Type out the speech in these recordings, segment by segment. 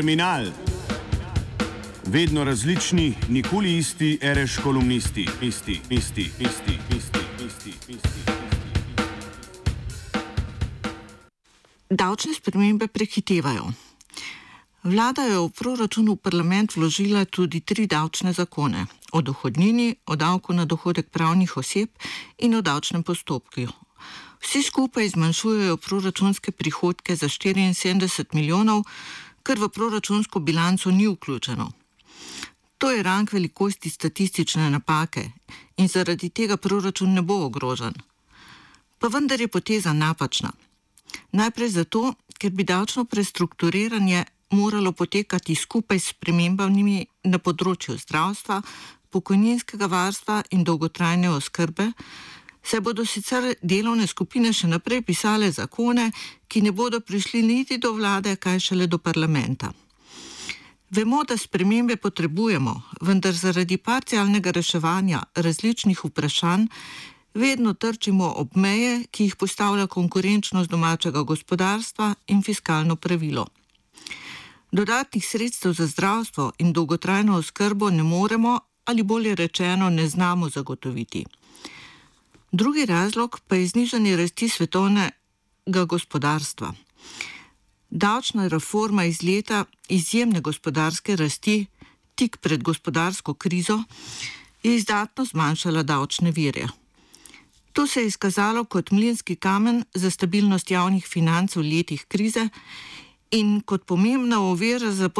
Terminal. Vedno različni, nikoli isti, reš kolumnisti, isti, isti, isti, isti, isti, isti. Davčne spremembe prehitevajo. Vlada je v proračunu v parlament vložila tudi tri davčne zakone: o dohodnini, o davku na dohodek pravnih oseb in o davčnem postopku. Vsi skupaj zmanjšujejo proračunske prihodke za 74 milijonov, kar v proračunsko bilanco ni vključeno. To je rang velikosti statistične napake in zaradi tega proračun ne bo ogrožen. Pa vendar je poteza napačna. Najprej zato, ker bi davčno prestrukturiranje moralo potekati skupaj s premembami na področju zdravstva, pokojninskega varstva in dolgotrajne oskrbe, se bodo sicer delovne skupine še naprej pisale zakone, ki ne bodo prišli niti do vlade, kaj šele do parlamenta. Vemo, da spremembe potrebujemo, vendar zaradi parcialnega reševanja različnih vprašanj vedno trčimo ob meje, ki jih postavlja konkurenčnost domačega gospodarstva in fiskalno pravilo. Dodatnih sredstev za zdravstvo in dolgotrajno oskrbo ne moremo ali bolje rečeno ne znamo zagotoviti. Drugi razlog pa je znižanje rasti svetovnega gospodarstva. Davčna reforma iz leta izjemne gospodarske rasti, tik pred gospodarsko krizo, je izdatno zmanjšala davčne vire. To se je izkazalo kot mlinski kamen za stabilnost javnih financ v letih krize in kot pomembna ovira za,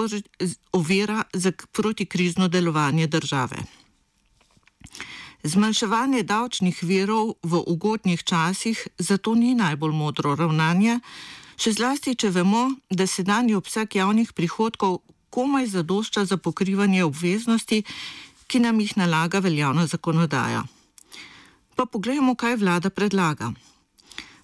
ovira za protikrizno delovanje države. Zmanjševanje davčnih virov v ugodnih časih zato ni najbolj modro ravnanje, še zlasti, če vemo, da sedanji obseg javnih prihodkov komaj zadošča za pokrivanje obveznosti, ki nam jih nalaga veljavna zakonodaja. Pa poglejmo, kaj vlada predlaga.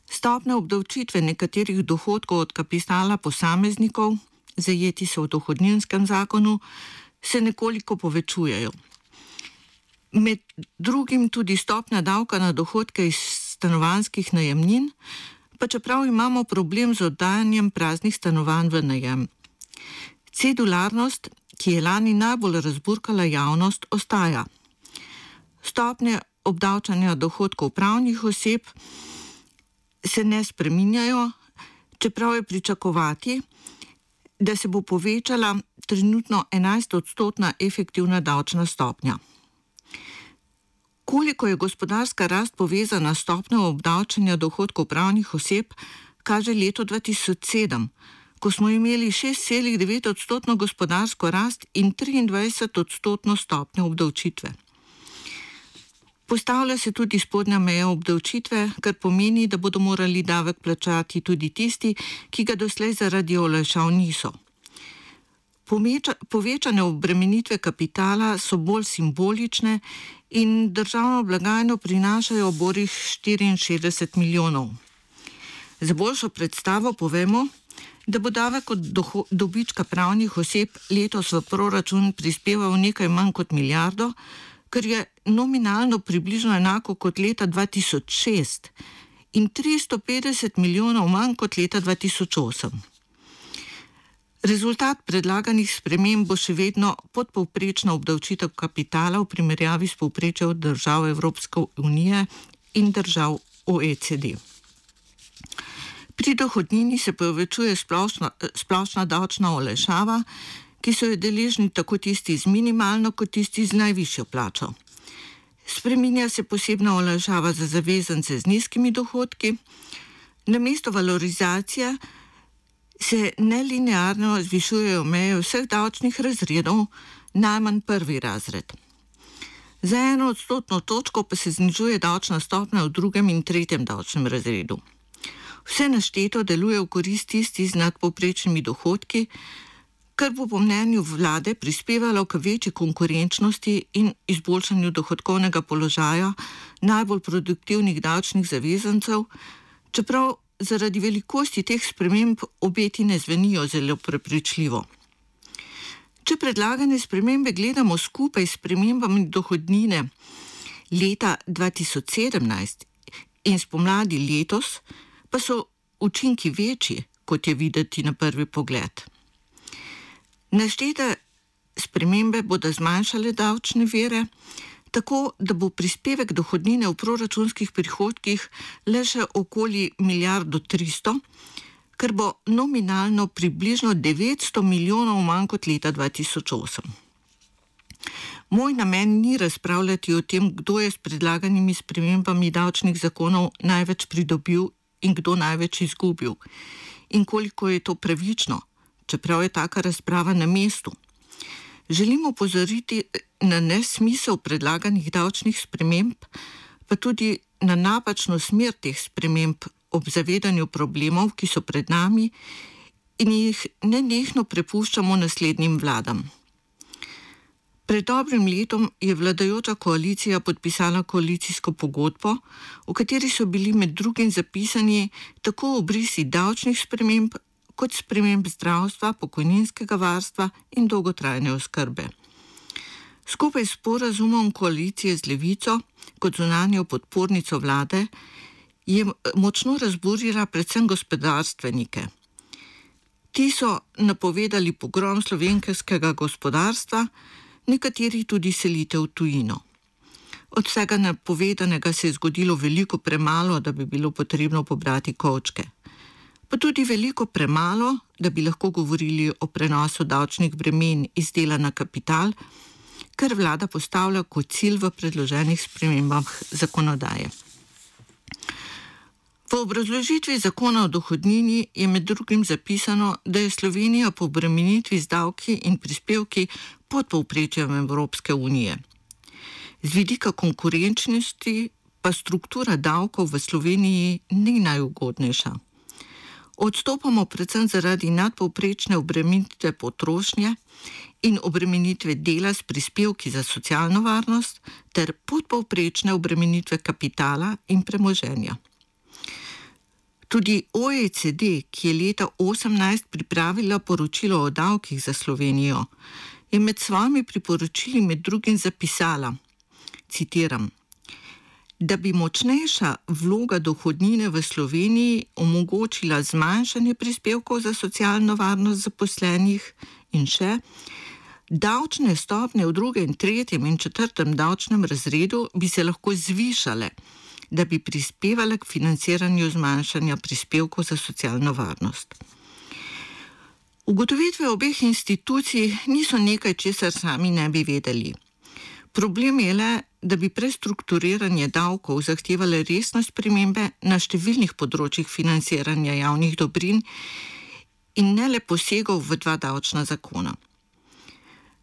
Stopne obdavčitve nekaterih dohodkov od kapitala posameznikov, zajeti so v dohodninskem zakonu, se nekoliko povečujejo med drugim tudi stopnja davka na dohodke iz stanovanjskih najemnin, pa čeprav imamo problem z oddajanjem praznih stanovanj v najem. Cedularnost, ki je lani najbolj razburkala javnost, ostaja. Stopnje obdavčanja dohodkov pravnih oseb se ne spreminjajo, čeprav je pričakovati, da se bo povečala trenutno 11-odstotna efektivna davčna stopnja. Koliko je gospodarska rast povezana s stopnjo obdavčanja dohodkov pravnih oseb, kaže leto 2007, ko smo imeli 6,9 odstotno gospodarsko rast in 23 odstotno stopnjo obdavčitve. Postavlja se tudi spodnja meja obdavčitve, kar pomeni, da bodo morali davek plačati tudi tisti, ki ga doslej zaradi olajšav niso. Pomeča, povečane obremenitve kapitala so bolj simbolične in državno blagajno prinašajo borih 64 milijonov. Za boljšo predstavo povemo, da bo davek od dobička pravnih oseb letos v proračun prispeval nekaj manj kot milijardo, kar je nominalno približno enako kot leta 2006 in 350 milijonov manj kot leta 2008. Rezultat predlaganih sprememb bo še vedno podpovprečna obdavčitev kapitala v primerjavi s povprečjem držav Evropske unije in držav OECD. Pri dohodnini se povečuje splošna, splošna davčna olešava, ki so jo deležni tako tisti z minimalno, kot tisti z najvišjo plačo. Spreminja se posebna olešava za zavezance z nizkimi dohodki, namesto valorizacije se nelinearno zvišujejo meje vseh davčnih razredov, najmanj prvi razred. Za eno odstotno točko pa se znižuje davčna stopnja v drugem in tretjem davčnem razredu. Vse našteto deluje v korist tisti z nadpoprečnimi dohodki, kar bo po mnenju vlade prispevalo k večji konkurenčnosti in izboljšanju dohodkovnega položaja najbolj produktivnih davčnih zavezancev, čeprav zaradi velikosti teh sprememb obeti ne zvenijo zelo prepričljivo. Če predlagane spremembe gledamo skupaj s spremembami dohodnine leta 2017 in spomladi letos, pa so učinki večji, kot je videti na prvi pogled. Naštete spremembe bodo zmanjšale davčne vere, tako da bo prispevek dohodnine v proračunskih prihodkih le še okoli milijardo 300, kar bo nominalno približno 900 milijonov manj kot leta 2008. Moj namen ni razpravljati o tem, kdo je s predlaganimi spremembami davčnih zakonov največ pridobil in kdo največ izgubil in koliko je to pravično, čeprav je taka razprava na mestu. Želimo pozoriti na nesmisel predlaganih davčnih sprememb, pa tudi na napačno smer teh sprememb ob zavedanju problemov, ki so pred nami in jih nenehno prepuščamo naslednjim vladam. Pred dobrim letom je vladajoča koalicija podpisala koalicijsko pogodbo, v kateri so bili med drugim zapisani tako obrisi davčnih sprememb, kot sprememb zdravstva, pokojninskega varstva in dolgotrajne oskrbe. Skupaj s porazumom koalicije z levico, kot zunanjo podpornico vlade, je močno razburila predvsem gospodarstvenike. Ti so napovedali pogrom slovenskega gospodarstva, nekateri tudi selitev v tujino. Od vsega napovedanega se je zgodilo veliko premalo, da bi bilo potrebno pobrati kočke pa tudi veliko premalo, da bi lahko govorili o prenosu davčnih bremen iz dela na kapital, kar vlada postavlja kot cilj v predloženih spremembah zakonodaje. V obrazložitvi zakona o dohodnini je med drugim zapisano, da je Slovenija po obremenitvi z davki in prispevki pod povprečjem Evropske unije. Z vidika konkurenčnosti pa struktura davkov v Sloveniji ni najugodnejša. Odstopamo predvsem zaradi nadpovprečne obremenitve potrošnje in obremenitve dela s prispevki za socialno varnost ter podpovprečne obremenitve kapitala in premoženja. Tudi OECD, ki je leta 2018 pripravila poročilo o davkih za Slovenijo, je med svojimi priporočili med drugim zapisala: citiram, da bi močnejša vloga dohodnine v Sloveniji omogočila zmanjšanje prispevkov za socialno varnost zaposlenih in še. Davčne stopnje v drugem, tretjem in četrtem davčnem razredu bi se lahko zvišale, da bi prispevale k financiranju zmanjšanja prispevkov za socialno varnost. Ugotovitve obeh institucij niso nekaj, česar sami ne bi vedeli. Problem je le, da bi prestrukturiranje davkov zahtevalo resne spremembe na številnih področjih financiranja javnih dobrin in ne le posegov v dva davčna zakona.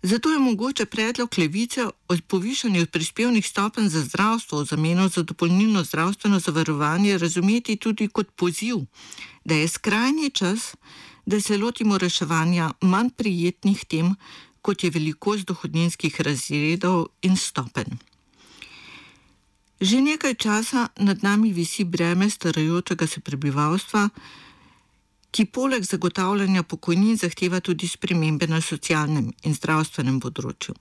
Zato je mogoče predlog levice o povišanju prispevnih stopenj za zdravstvo v zameno za dopolnilno zdravstveno zavarovanje razumeti tudi kot poziv, da je skrajni čas, da se lotimo reševanja manj prijetnih tem, kot je velikost dohodninskih razredov in stopenj. Že nekaj časa nad nami visi breme starajočega se prebivalstva, ki poleg zagotavljanja pokojnin zahteva tudi spremembe na socialnem in zdravstvenem področju.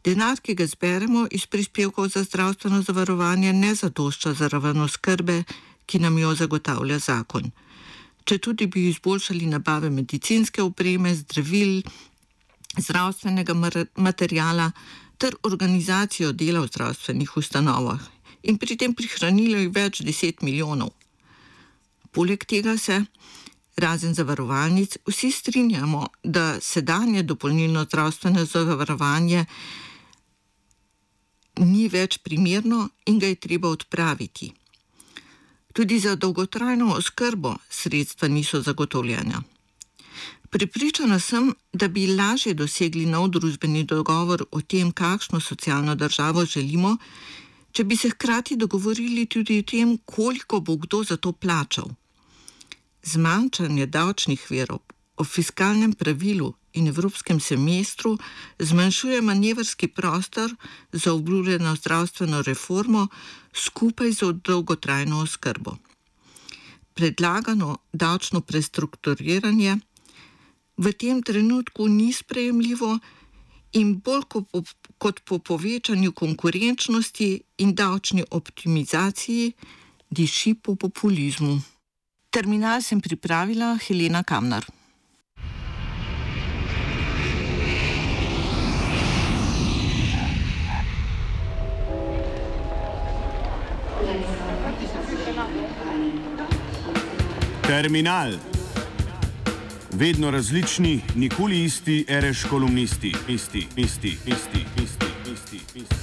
Denar, ki ga zberemo iz prispevkov za zdravstveno zavarovanje, ne zadošča za raven oskrbe, ki nam jo zagotavlja zakon. Če tudi bi izboljšali nabave medicinske opreme, zdravil, zdravstvenega materijala, ter organizacijo dela v zdravstvenih ustanovah in pri tem prihranili več deset milijonov. Poleg tega se, razen zavarovalnic, vsi strinjamo, da sedanje dopolnilno zdravstveno zavarovanje ni več primerno in ga je treba odpraviti. Tudi za dolgotrajno oskrbo sredstva niso zagotovljena. Pripričana sem, da bi lažje dosegli nov družbeni dogovor o tem, kakšno socialno državo želimo, če bi se hkrati dogovorili tudi o tem, koliko bo kdo za to plačal. Zmanjšanje davčnih verov o fiskalnem pravilu in evropskem semestru zmanjšuje manevrski prostor za obljubljeno zdravstveno reformo skupaj z dolgotrajno oskrbo. Predlagano davčno prestrukturiranje v tem trenutku ni sprejemljivo in bolj kot po povečanju konkurenčnosti in davčni optimizaciji diši po populizmu. Terminal sem pripravila Helena Kamnar. Terminal. Vedno različni, nikoli isti, ereš kolumnisti, isti, isti, isti, isti, isti, isti. isti.